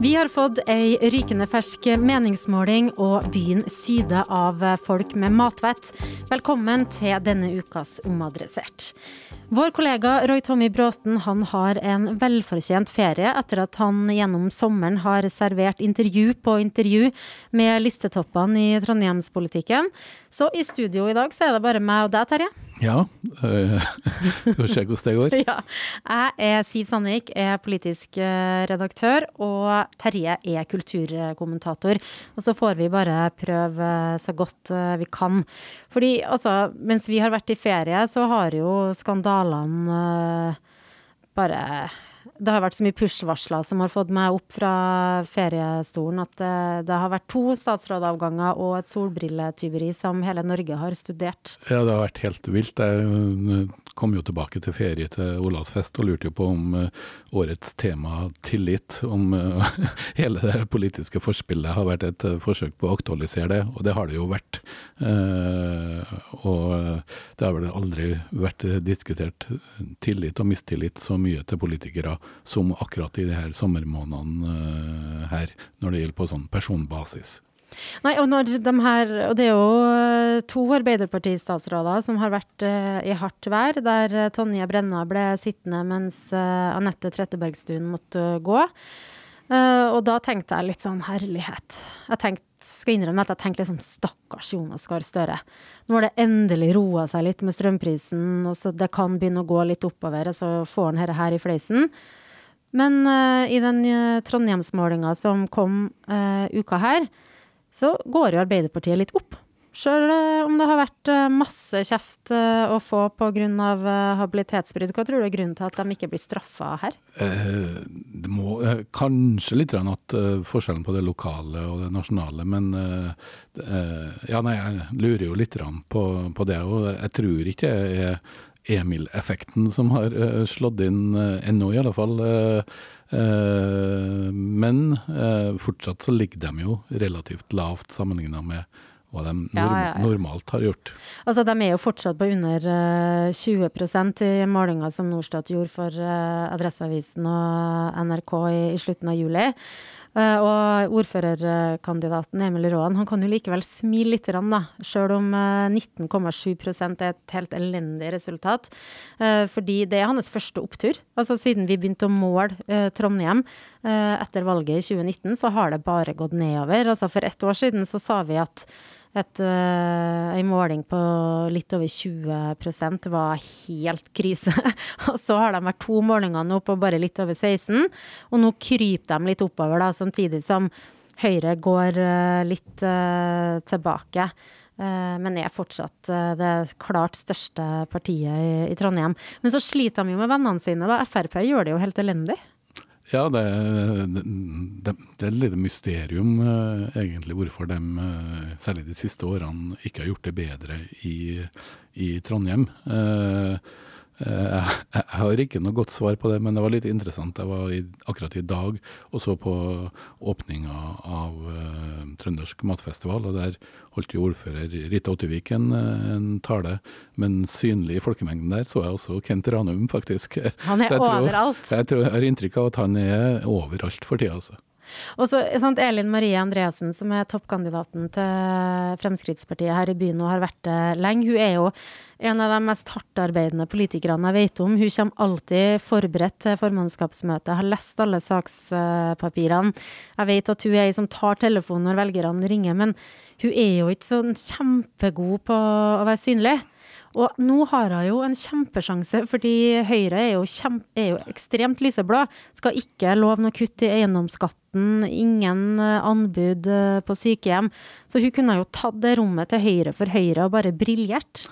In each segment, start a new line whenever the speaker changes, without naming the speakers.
Vi har fått ei rykende fersk meningsmåling, og byen syder av folk med matvett. Velkommen til denne ukas Omadressert. Vår kollega Roy Tommy Bråten han har en velfortjent ferie etter at han gjennom sommeren har servert intervju på intervju med listetoppene i trondheimspolitikken. Så i studio i dag så er det bare meg og deg, Terje.
Ja, øh, får se hvordan det går.
Ja. Jeg er Siv Sandvik, er politisk eh, redaktør, og Terje er kulturkommentator. Og så får vi bare prøve så godt eh, vi kan. Fordi altså, mens vi har vært i ferie, så har jo skandalene eh, bare det har vært så mye push-varsler som har fått meg opp fra feriestolen at det, det har vært to statsrådavganger og et solbrilletyveri som hele Norge har studert.
Ja, det har vært helt vilt. Jeg kom jo tilbake til ferie til Olavsfest og lurte jo på om årets tema tillit, om hele det politiske forspillet har vært et forsøk på å aktualisere det, og det har det jo vært. Og det har vel aldri vært diskutert tillit og mistillit så mye til politikere som akkurat i de her sommermånedene her, når det gjelder på sånn personbasis.
Nei, og, de her, og det er jo to Arbeiderpartistatsråder som har vært uh, i hardt vær, der Tonje Brenna ble sittende mens uh, Anette Trettebergstuen måtte uh, gå. og da tenkte jeg litt sånn herlighet. Jeg tenkte, skal innrømme at jeg tenkte litt sånn stakkars Jonas Gahr Støre. Nå har det endelig roa seg litt med strømprisen, og så det kan begynne å gå litt oppover, og så får han dette her i fleisen. Men i den Trondheimsmålinga som kom uka her, så går jo Arbeiderpartiet litt opp. Sjøl om det har vært masse kjeft å få pga. habilitetsbrudd. Hva tror du er grunnen til at de ikke blir straffa her?
Eh, det må kanskje litt at forskjellen på det lokale og det nasjonale, men ja, nei, jeg lurer jo litt på det. Og jeg tror ikke det er Emil-effekten som har slått inn ennå, i alle fall. Men fortsatt så ligger de jo relativt lavt sammenligna med hva de norm ja, ja, ja. normalt har gjort.
Altså, De er jo fortsatt på under uh, 20% i målinga som Norstat gjorde for uh, Adresseavisen og NRK i, i slutten av juli. Uh, og ordførerkandidaten Emil Råen han kan jo likevel smile litt, da, selv om 19,7 er et helt elendig resultat. fordi det er hans første opptur. Altså Siden vi begynte å måle Trondheim etter valget i 2019, så har det bare gått nedover. Altså For ett år siden så sa vi at et, uh, en måling på litt over 20% var helt krise. og så har de vært to målinger nå på bare litt over 16, og nå kryper de litt oppover, da, samtidig som Høyre går uh, litt uh, tilbake. Men er fortsatt det klart største partiet i, i Trondheim. Men så sliter de jo med vennene sine. da. Frp gjør det jo helt elendig.
Ja, det, det, det er et lite mysterium eh, egentlig hvorfor de, eh, særlig de siste årene, ikke har gjort det bedre i, i Trondheim. Eh, jeg, har ikke noe godt svar på det, men det var litt interessant. Jeg var i, akkurat i dag og så på åpninga av uh, Trøndersk matfestival, og der holdt jo ordfører Rita Ottervik en, eh, en, tale. Men synlig i folkemengden der så jeg også Kent Ranum, faktisk.
Han er
jeg
overalt.
Tror, jeg, tror, jeg har inntrykk av at han er overalt for tida, altså.
Og så sant, Elin Marie Andreassen, som er toppkandidaten til Fremskrittspartiet her i byen og har vært det lenge, hun er jo en av de mest hardtarbeidende politikerne jeg vet om. Hun kommer alltid forberedt til formannskapsmøtet, har lest alle sakspapirene. Jeg vet at hun er ei som tar telefonen når velgerne ringer, men hun er jo ikke sånn kjempegod på å være synlig. Og nå har hun jo en kjempesjanse, fordi Høyre er jo, kjempe, er jo ekstremt lyseblå. Skal ikke love noe kutt i eiendomsskatten, ingen eh, anbud eh, på sykehjem. Så hun kunne jo tatt det rommet til Høyre for Høyre og bare briljert.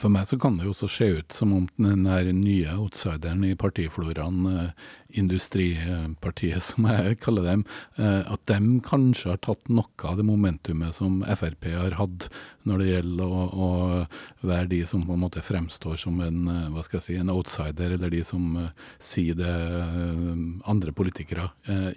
For meg så kan det jo også se ut som om den nye outsideren i partifloraen, eh, Industripartiet som jeg kaller dem, at de kanskje har tatt noe av det momentumet som Frp har hatt når det gjelder å, å, være de som på en måte fremstår som en, eh, hva skal jeg si, en outsider, eller de som sier det andre politikere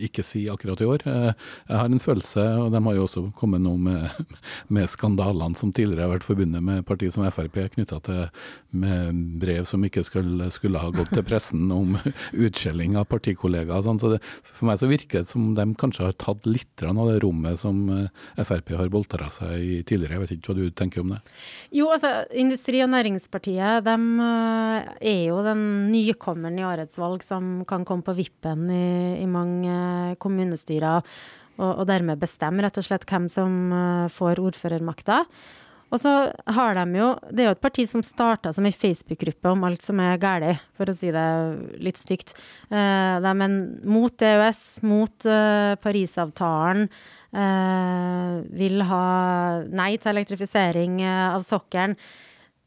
ikke sier akkurat i år. jeg har en følelse, og de har jo også kommet nå med, med skandalene som tidligere har vært forbundet med partiet som Frp, knytta til med brev som ikke skulle, skulle, ha gått til pressen om utskjelling av partikollegaer. Sånn. Så det, for meg så virker det som de kanskje har tatt litt av det rommet som Frp har boltra seg i tidligere. Jeg vet ikke hva du tenker om det?
Jo, altså Industri- og Næringspartiet de eh, er jo den nykommeren i årets valg som kan komme på vippen i, i mange kommunestyrer, og, og, dermed bestemme rett og slett hvem som eh, får ordførermakta. Og så har de jo Det er jo et parti som starta som ei Facebook-gruppe om alt som er galt, for å si det litt stygt. Eh, de er mot EØS, mot Parisavtalen. Uh, vil ha nei til elektrifisering av sokkelen.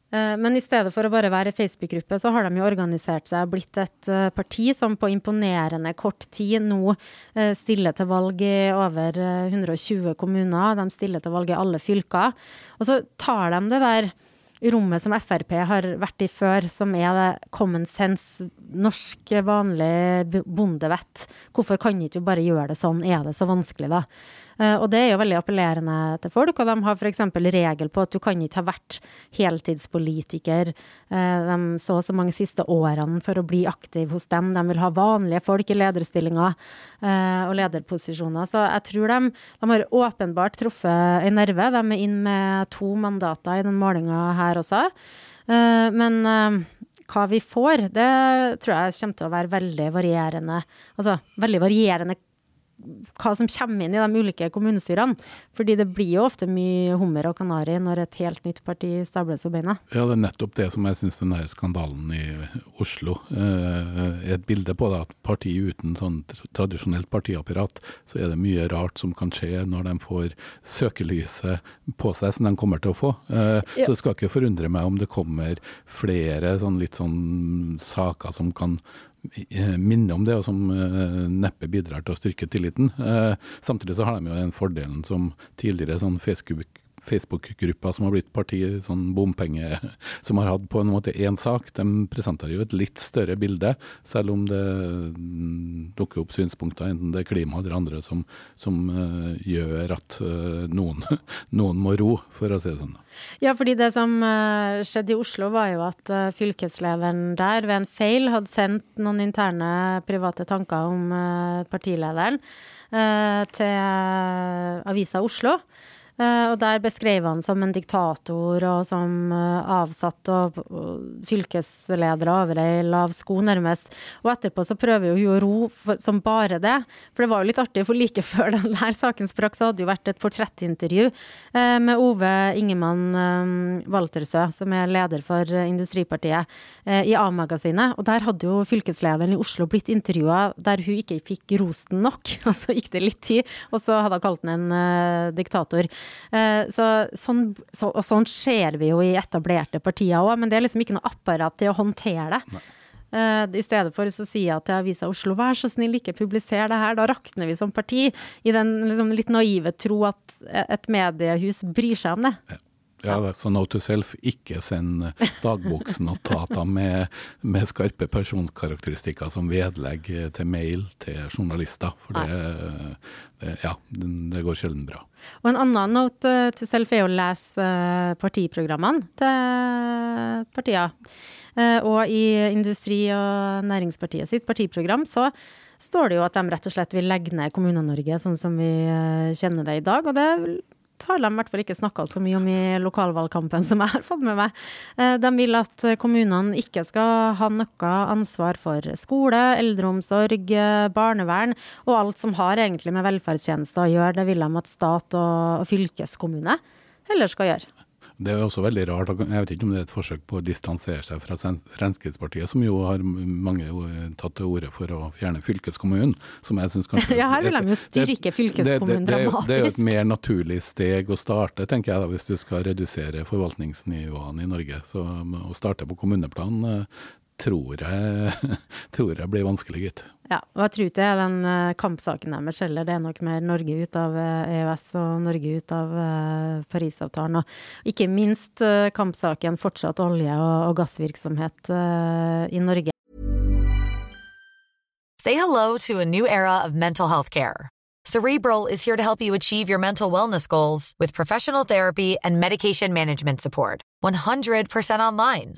Uh, men i stedet for å bare være Facebook-gruppe, så har de jo organisert seg og blitt et parti som på imponerende kort tid nå stiller til valg i over 120 kommuner. De stiller til valg i alle fylker. Og så tar de det der rommet som Frp har vært i før, som er det common sense, norsk, vanlig bondevett. Hvorfor kan ikke vi bare gjøre det sånn, er det så vanskelig, da? Eh, og det er jo veldig appellerende til folk, og de har f.eks. regel på at du kan ikke ha vært heltidspolitiker eh, de så og så mange siste årene for å bli aktiv hos dem. De vil ha vanlige folk i lederstillinger eh, og lederposisjoner. Så jeg tror de, de har åpenbart truffet en nerve. De er inn med to mandater i den målinga her også. Men hva vi får, det tror jeg kommer til å være veldig varierende. Altså veldig varierende hva som kommer inn i de ulike kommunestyrene. Fordi det blir jo ofte mye hummer og kanari når et helt nytt parti stables på beina.
Ja, det er nettopp det som jeg syns den der skandalen i Oslo eh, er et bilde på. Da, at parti uten sånn tradisjonelt partiapparat, så er det mye rart som kan skje når de får søkelyset på seg, som de kommer til å få. Eh. Så det skal ikke forundre meg om det kommer flere sånn litt sånn saker som kan minner om det, og som uh, neppe bidrar til å styrke tilliten. Uh, samtidig så har de jo den fordelen som tidligere sånn Facebook Facebook-gruppa som har blitt parti, sånn bompenge, som har hatt på en måte én sak, de presenterer jo et litt større bilde, selv om det mm, dukker opp synspunkter, enten det er klima eller andre, som, som uh, gjør at uh, noen, noen, må ro, for å si det sånn.
Ja, fordi det som uh, skjedde i Oslo, var jo at fylkeslederen der ved en feil hadde sendt noen interne private tanker om partilederen til Avisa Oslo. Uh, og der beskrev han som en diktator og som uh, avsatt og, fylkesleder over ei lav sko, nærmest. Og etterpå så prøver jo hun å ro som bare det. For det var jo litt artig, for like før den der saken sprakk, så hadde jo vært et portrettintervju uh, med Ove Ingemann Waltersø, som er leder for Industripartiet, i A-magasinet. Og der hadde jo fylkeslederen i Oslo blitt intervjua der hun ikke fikk rosten nok. og så gikk det litt tid, og så hadde hun kalt den en diktator. Eh, så, sånn, så, og sånn ser vi jo i etablerte partier òg, men det er liksom ikke noe apparat til å håndtere det. Uh, I stedet for så sier jeg til avisa Oslo vær så snill, ikke publiser det her. Da rakner vi som parti. I den liksom, litt naive tro at et mediehus bryr seg om det.
Ja. Ja, så note to self, ikke send dagboksnotater med, med skarpe personkarakteristikker som vedlegg til mail til journalister. For det, det, ja, det går sjelden bra.
Og en annen note to self er å lese eh, partiprogrammene til partiene. Eh, og i Industri- og Næringspartiet sitt partiprogram så står det jo at de rett og slett vil legge ned Kommune-Norge sånn som vi eh, kjenner det i dag. Og det har de i hvert fall ikke snakka så mye om i lokalvalgkampen, som jeg har fått med meg. Eh, de vil at kommunene ikke skal ha noe ansvar for skole, eldreomsorg, barnevern og alt som har egentlig med velferdstjenester å gjøre. Det vil de at stat og fylkeskommune heller skal gjøre.
Det er også veldig rart, jeg vet ikke om det er et forsøk på å distansere seg fra Fremskrittspartiet, som jo har mange tatt til orde for å fjerne fylkeskommunen, som jeg syns kanskje
Ja, her vil de jo styrke fylkeskommunen
det, det,
dramatisk.
Det er jo et mer naturlig steg å starte, tenker jeg da, hvis du skal redusere forvaltningsnivåene i Norge. Så å starte på kommuneplan eh, tror jeg, tror jeg blir vanskelig, gitt.
Ja, og jeg tror ikke det er den uh, kampsaken deres heller. Det er nok mer Norge ut av EØS og Norge ut av uh, Parisavtalen. Og ikke minst kampsaken fortsatt olje- og, og gassvirksomhet i Norge.
Say hello to a new era of mental health care. Cerebral is here to help you achieve your mental wellness goals with professional therapy and medication management support. 100% online.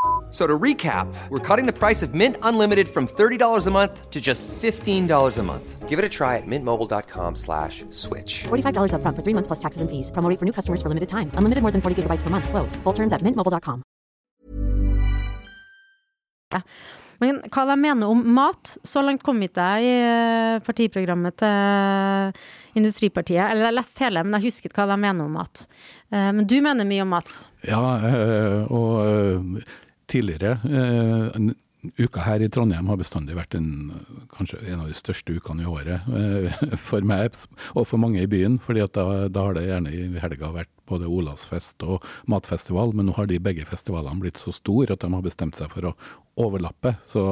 So to recap, we're cutting the price of Mint Unlimited from $30 a month to just $15 a month. Give it a try at mintmobile.com slash switch.
$45 up front for three months plus taxes and fees. Promote for new customers for limited time. Unlimited more than 40 gigabytes per month. Slows. Full terms at mintmobile.com.
Men hva de mener om mat, så langt kom ikke jeg i eh, partiprogrammet til Industripartiet. Eller jeg leste hele, men jeg husket hva de mener om mat. Eh, men du mener mye om mat?
Ja, eh, og tidligere Uka her i Trondheim har bestandig vært en, kanskje en av de største ukene i året for meg og for mange i byen. fordi da, da, har det gjerne i helga vært både Olavsfest og matfestival, men nå har de begge festivalene blitt så store at de har bestemt seg for å overlappe. Så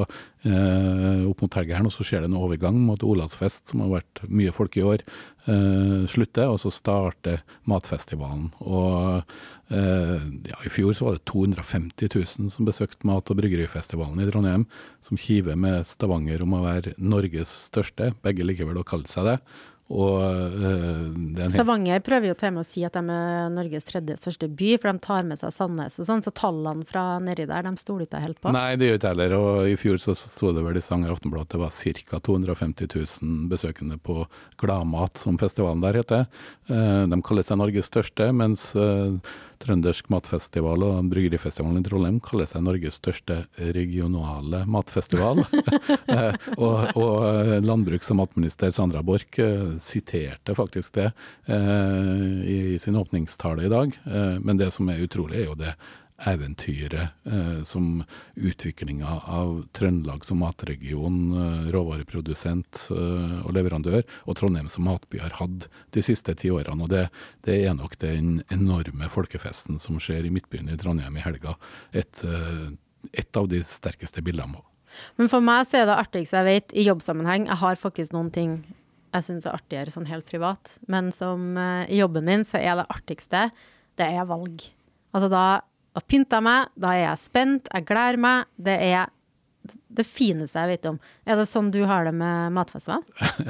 eh, opp mot helga her nå så skjer det en overgang mot Olavsfest, som har vært mye folk i år, eh, slutter, og så starter matfestivalen. Og eh, ja, i fjor så var det 250 000 som besøkte Mat- og bryggerifestivalen i Trondheim, som kiver med Stavanger om å være Norges største. Begge liker vel å kalle seg det. Og helt...
Stavanger prøver jo til med å si at de er Norges tredje største by, for de tar med seg Sandnes og sånn, så tallene fra nedi der, de stoler ikke helt på.
Nei, det gjør ikke heller. Og i fjor så sto det vel i Stavanger Aftenblad at det var ca. 250 000 besøkende på Gladmat, som festivalen der heter. Uh, de kaller seg Norges største, mens uh, Trøndersk matfestival og Bryggerifestivalen i Trondheim kaller seg Norges største regionale matfestival. Eh, og, og, landbruks- og matminister Sandra Borch eh, siterte faktisk det eh, i sin åpningstale i dag. Men det som er utrolig, er jo det eventyret eh, som utviklinga av Trøndelag som matregion, eh, råvareprodusent eh, og leverandør, og Trondheim som matby har hatt de siste ti årene. Og det, det, er nok den enorme folkefesten som skjer i Midtbyen i Trondheim i helga, et, eh, et av de sterkeste bildene.
Men for meg så er det artigste jeg vet i jobbsammenheng. Jeg har faktisk noen ting jeg syns er artigere sånn helt privat, men som uh, i jobben min så er det artigste, det er valg. Altså da da pynter meg, da er jeg spent, jeg gleder meg. Det er det fineste jeg vet om. Er det sånn du har det med matfestival?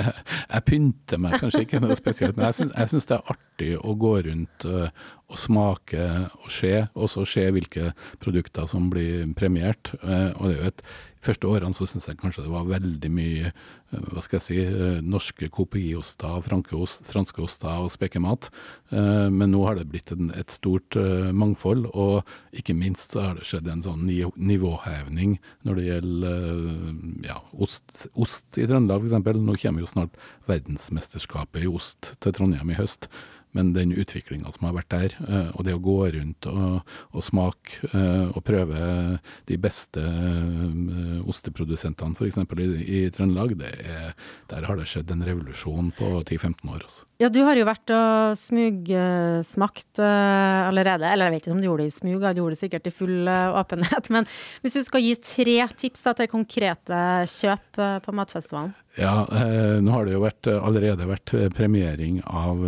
jeg pynter meg kanskje ikke noe spesielt, men jeg syns det er artig å gå rundt uh, og smake og se, og så se hvilke produkter som blir premiert. Uh, og det er jo et første årene så syns jeg kanskje det var veldig mye eh, hva skal jeg si, eh, norske kopioster, franske oster og spekemat. Eh, men nå har det blitt et stort mangfold, og ikke minst så har det skjedd en sånn nivåhevning når det gjelder ja, ost, ost i Trøndelag f.eks. Nå kommer jo snart verdensmesterskapet i ost til Trondheim i høst. Men den utviklinga som har vært der, eh, og det å gå rundt og, og smake eh, og prøve de beste eh, osteprodusentene f.eks. I, i Trøndelag, er, der har det skjedd en revolusjon på 10-15 år. Også.
Ja, du har jo vært og smugsmakt allerede. Eller jeg vet ikke om du gjorde det i smug, du gjorde det sikkert i full åpenhet. Men hvis du skal gi tre tips da, til konkrete kjøp på Matfestivalen?
Ja, eh, nå har det jo vært, allerede vært premiering av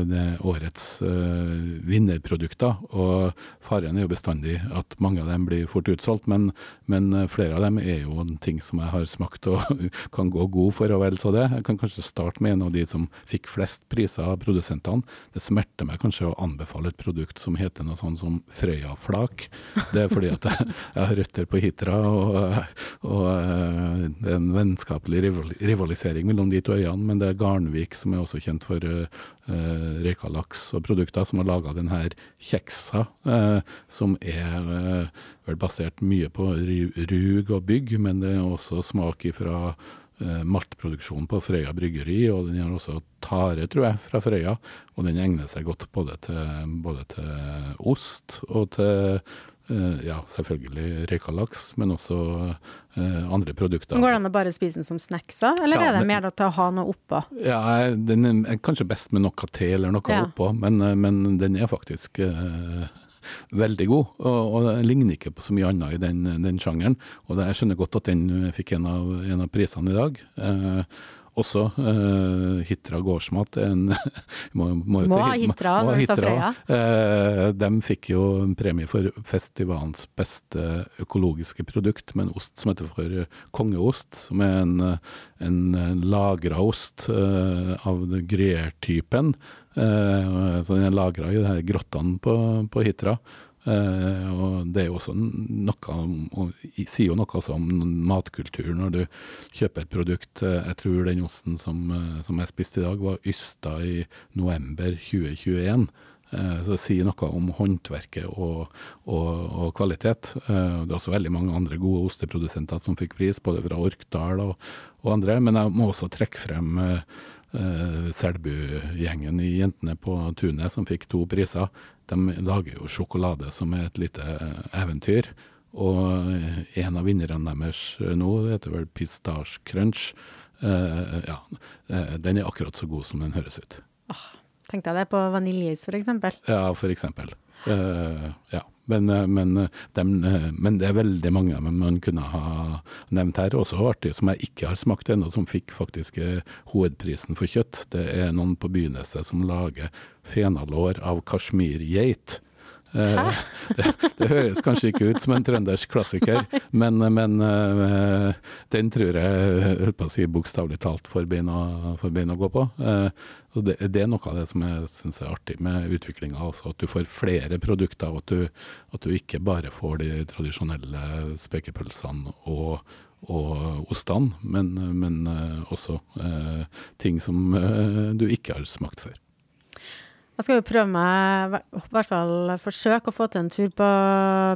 årets eh, vinnerprodukter. Og faren er jo bestandig at mange av dem blir fort utsolgt, men, men, flere av dem er jo ting som jeg har smakt og kan gå god for, og vel så det. Jeg kan kanskje starte med en av de som fikk flest priser av produsentene. Det smerter meg kanskje å anbefale et produkt som heter noe sånn som Frøya-flak. Det er fordi at jeg, jeg har røtter på Hitra, og, og, eh, det er en vennskapelig rivalisering sammenligning mellom de to øyene, men det er Garnvik som er også kjent for uh, røyka laks og produkter, som har laga denne kjeksa, uh, som er uh, vel basert mye på rug og bygg, men det er også smak fra uh, maltproduksjon på Frøya bryggeri, og den har også tare, tror jeg, fra Frøya. Og den egner seg godt både til, både til ost og til Eh, ja, selvfølgelig røyka laks, men også uh, andre produkter.
Går det an å bare spise den som snacks, eller ja, er det mer til å ha noe oppå?
Ja, den er kanskje best med noe te eller noe ja. oppå, men, eh, men, den er faktisk uh, veldig god. Og, og den ligner ikke på så mye annet i den, den sjangeren. Og det, jeg skjønner godt at den fikk en av, en av prisene i dag. Uh, også uh, Hitra gårdsmat. En,
må, må, må ha Hitra må, Frøya.
Uh, de fikk jo en premie for festivalens beste økologiske produkt, med en ost som heter for kongeost. Som er en, en lagra ost uh, av gruyère-typen. Uh, så den er lagra i grottene på, på Hitra. Uh, og det er jo også noe og sier jo noe om matkultur når du kjøper et produkt. Uh, jeg tror den osten som, uh, som jeg spiste i dag, var ysta i november 2021. Så det sier noe om håndverket og, og, og kvalitet. Det er også veldig mange andre gode osteprodusenter som fikk pris, både fra Orkdal og, og andre. Men jeg må også trekke frem Selbu-gjengen i Jentene på tunet, som fikk to priser. De lager jo sjokolade som er et lite eh, eventyr. Og eh, en av vinnerne deres nå heter vel Pistasje Crunch. Uh, ja, den er akkurat så god som den høres ut.
Oh, tenkte jeg det på vaniljeis, f.eks.?
Ja, f.eks. Uh, ja. Men, eh, men, de, eh, men, det er veldig mange man kunne ha nevnt her. Også artig som jeg ikke har smakt ennå, som fikk faktisk hovedprisen for kjøtt. Det er noen på Byneset som lager fenalår av kasjmirgeit. Eh, det, det, høres kanskje ikke ut som en trøndersk klassiker, men, men uh, den tror jeg holdt på å si bokstavelig talt får bein å, å, gå på. Og det, det, er noe av det som jeg syns er artig med utviklinga, at du får flere produkter. og at du, at du ikke bare får de tradisjonelle spekepølsene og og ostene, men, men også eh, ting som eh, du ikke har smakt før.
Jeg skal jo prøve meg, i hvert fall forsøke å få til en tur på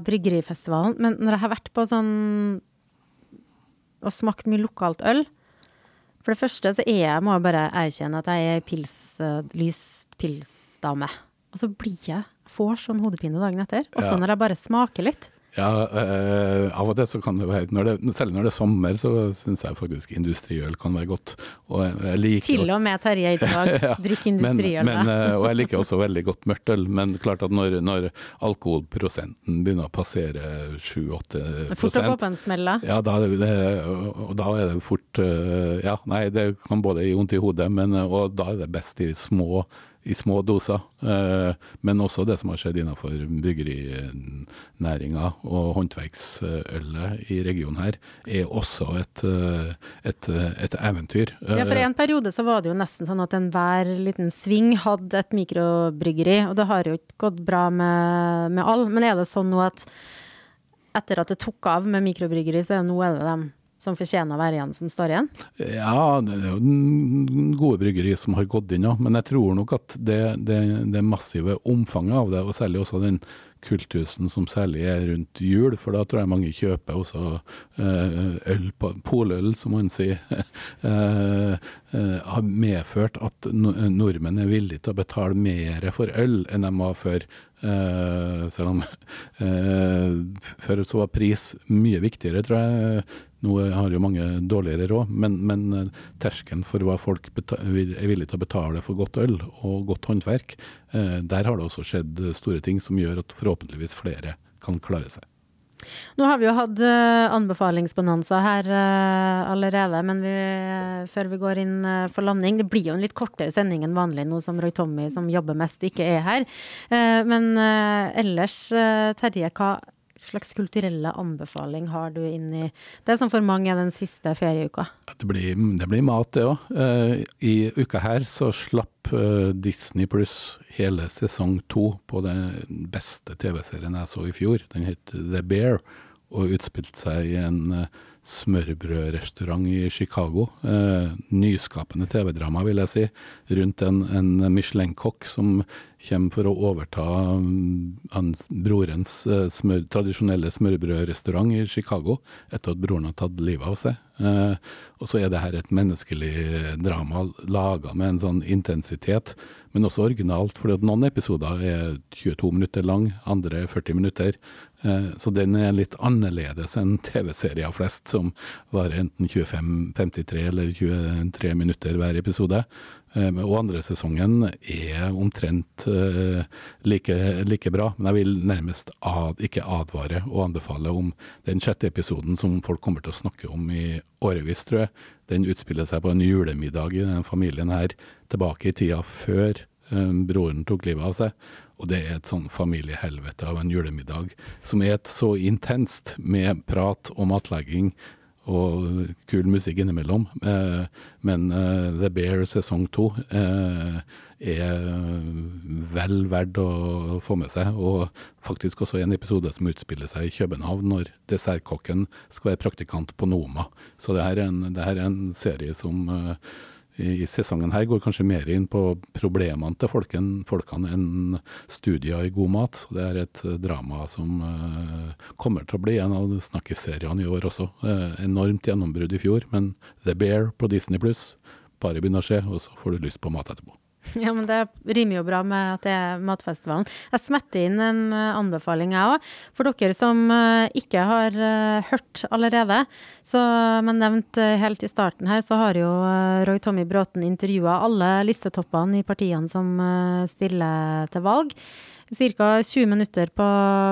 Bryggerifestivalen. Men når jeg har vært på sånn og smakt mye lokalt øl For det første så er jeg, må jeg bare erkjenne at jeg er pils, lyst pilsdame. Og så blir jeg får sånn hodepine dagen etter. Også ja. når jeg bare smaker litt.
Ja, øh, av og til så kan det være når det, Selv når det er sommer, så syns jeg faktisk industriøl kan være godt.
Og jeg liker, Til og med Terje Eidsvåg ja, drikk industriøl.
Men, men, eh, og jeg liker også veldig godt mørkt øl, men klart at når, når alkoholprosenten begynner å passere 7-8
Fort å gå på en smell, da?
Ja, da, det, og da er det fort eh, Ja, nei, det kan både gi vondt i hodet, men og da er det best i små i små doser. Eh, men også det som har skjedd innenfor bryggerinæringa og håndverksølet i regionen her, er også et, eh, et, et, eventyr.
Ja, for en periode så var det jo nesten sånn at enhver liten sving hadde et mikrobryggeri, og det har jo ikke gått bra med, med alle. Men er det sånn nå at etter at det tok av med mikrobryggeri, så er det nå er det dem som fortjener å være igjen, som står igjen?
Ja, det er jo gode bryggeri som har gått inn, ja. Men jeg tror nok at det, det, det massive omfanget av det, og særlig også den kultusen som særlig er rundt jul, for da tror jeg mange kjøper også uh, øl, poløl, som man sier, uh, uh, har medført at nordmenn er villige til å betale mer for øl enn de var før. selv om før så var pris mye viktigere, tror jeg. Nå har jo mange dårligere råd, men, men eh, terskelen for hva folk er villige til å betale for godt øl og godt håndverk, eh, der har det også skjedd store ting som gjør at forhåpentligvis flere kan klare seg.
Nå har vi jo hatt uh, anbefalingsbonanza her allerede, men vi, før vi går inn for landing Det blir jo en litt kortere sending enn vanlig nå som Roy Tommy, som jobber mest, ikke er her. men ellers, Terje, hva slags kulturelle anbefaling har du inn i det som for mange er den siste ferieuka?
Det blir, det blir mat, det òg. Uh, I uka her så slapp uh, Disney pluss hele sesong to på den beste TV-serien jeg så i fjor. Den het The Bear og utspilte seg i en uh, smørbrødrestaurant i Chicago. Eh, nyskapende TV-drama, vil jeg si, rundt en, en Michelin-kokk som kommer for å overta um, brorens eh, smør, tradisjonelle smørbrødrestaurant i Chicago, etter at broren har tatt livet av seg. Eh, og så er det her et menneskelig drama laga med en sånn intensitet, men også originalt. For noen episoder er 22 minutter lang, andre er 40 minutter. Eh, så den er litt annerledes enn TV-serier flest, som varer enten 25, 53 eller 23 minutter hver episode. Eh, og andre sesongen er omtrent eh, like, like bra, men jeg vil nærmest ad, ikke advare og anbefale om den sjette episoden som folk kommer til å snakke om i årevis, tror jeg. Den utspiller seg på en julemiddag i den familien her, tilbake i tida før broren tok livet av seg. Og det er et sånn familiehelvete av en julemiddag som er et så intenst med prat og matlegging og kul musikk innimellom. Eh, men eh, The Bear sesong to eh, er vel verdt å få med seg. Og faktisk også en episode som utspiller seg i København, når dessertkokken skal være praktikant på Noma. Så det her er en, her er en serie som i sesongen her går kanskje mer inn på problemene til folken, folkene enn studier i god mat. Det er et drama som uh, kommer til å bli en av snakkeseriene i år også. Uh, enormt gjennombrudd i fjor, men The Bear på Disney pluss, bare begynn å se, og så får du lyst på mat etterpå.
Ja, men det rimer jo bra med at det er Matfestivalen. Jeg smetter inn en uh, anbefaling, jeg òg. For dere som uh, ikke har uh, hørt allerede, så men nevnt helt i starten her, så har jo Roy Tommy Bråten intervjua alle listetoppene i partiene som stiller til valg ca. 20 minutter på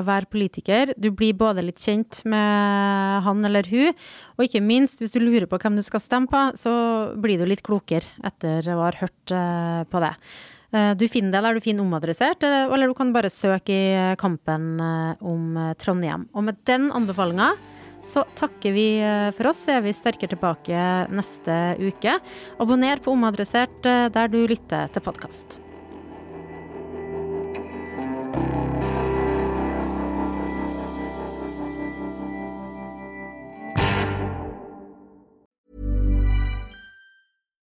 hver politiker. Du blir både litt kjent med han eller hun, og ikke minst, hvis du lurer på hvem du skal stemme på, så blir du litt klokere etter å ha hørt eh, på det. Eh, du finner det der du finner omadressert, eh, eller du kan bare søke i kampen om Trondheim. Og med den anbefalinga så takker vi for oss, så er vi sterkere tilbake neste uke. Abonner på Omadressert der du lytter til podkast.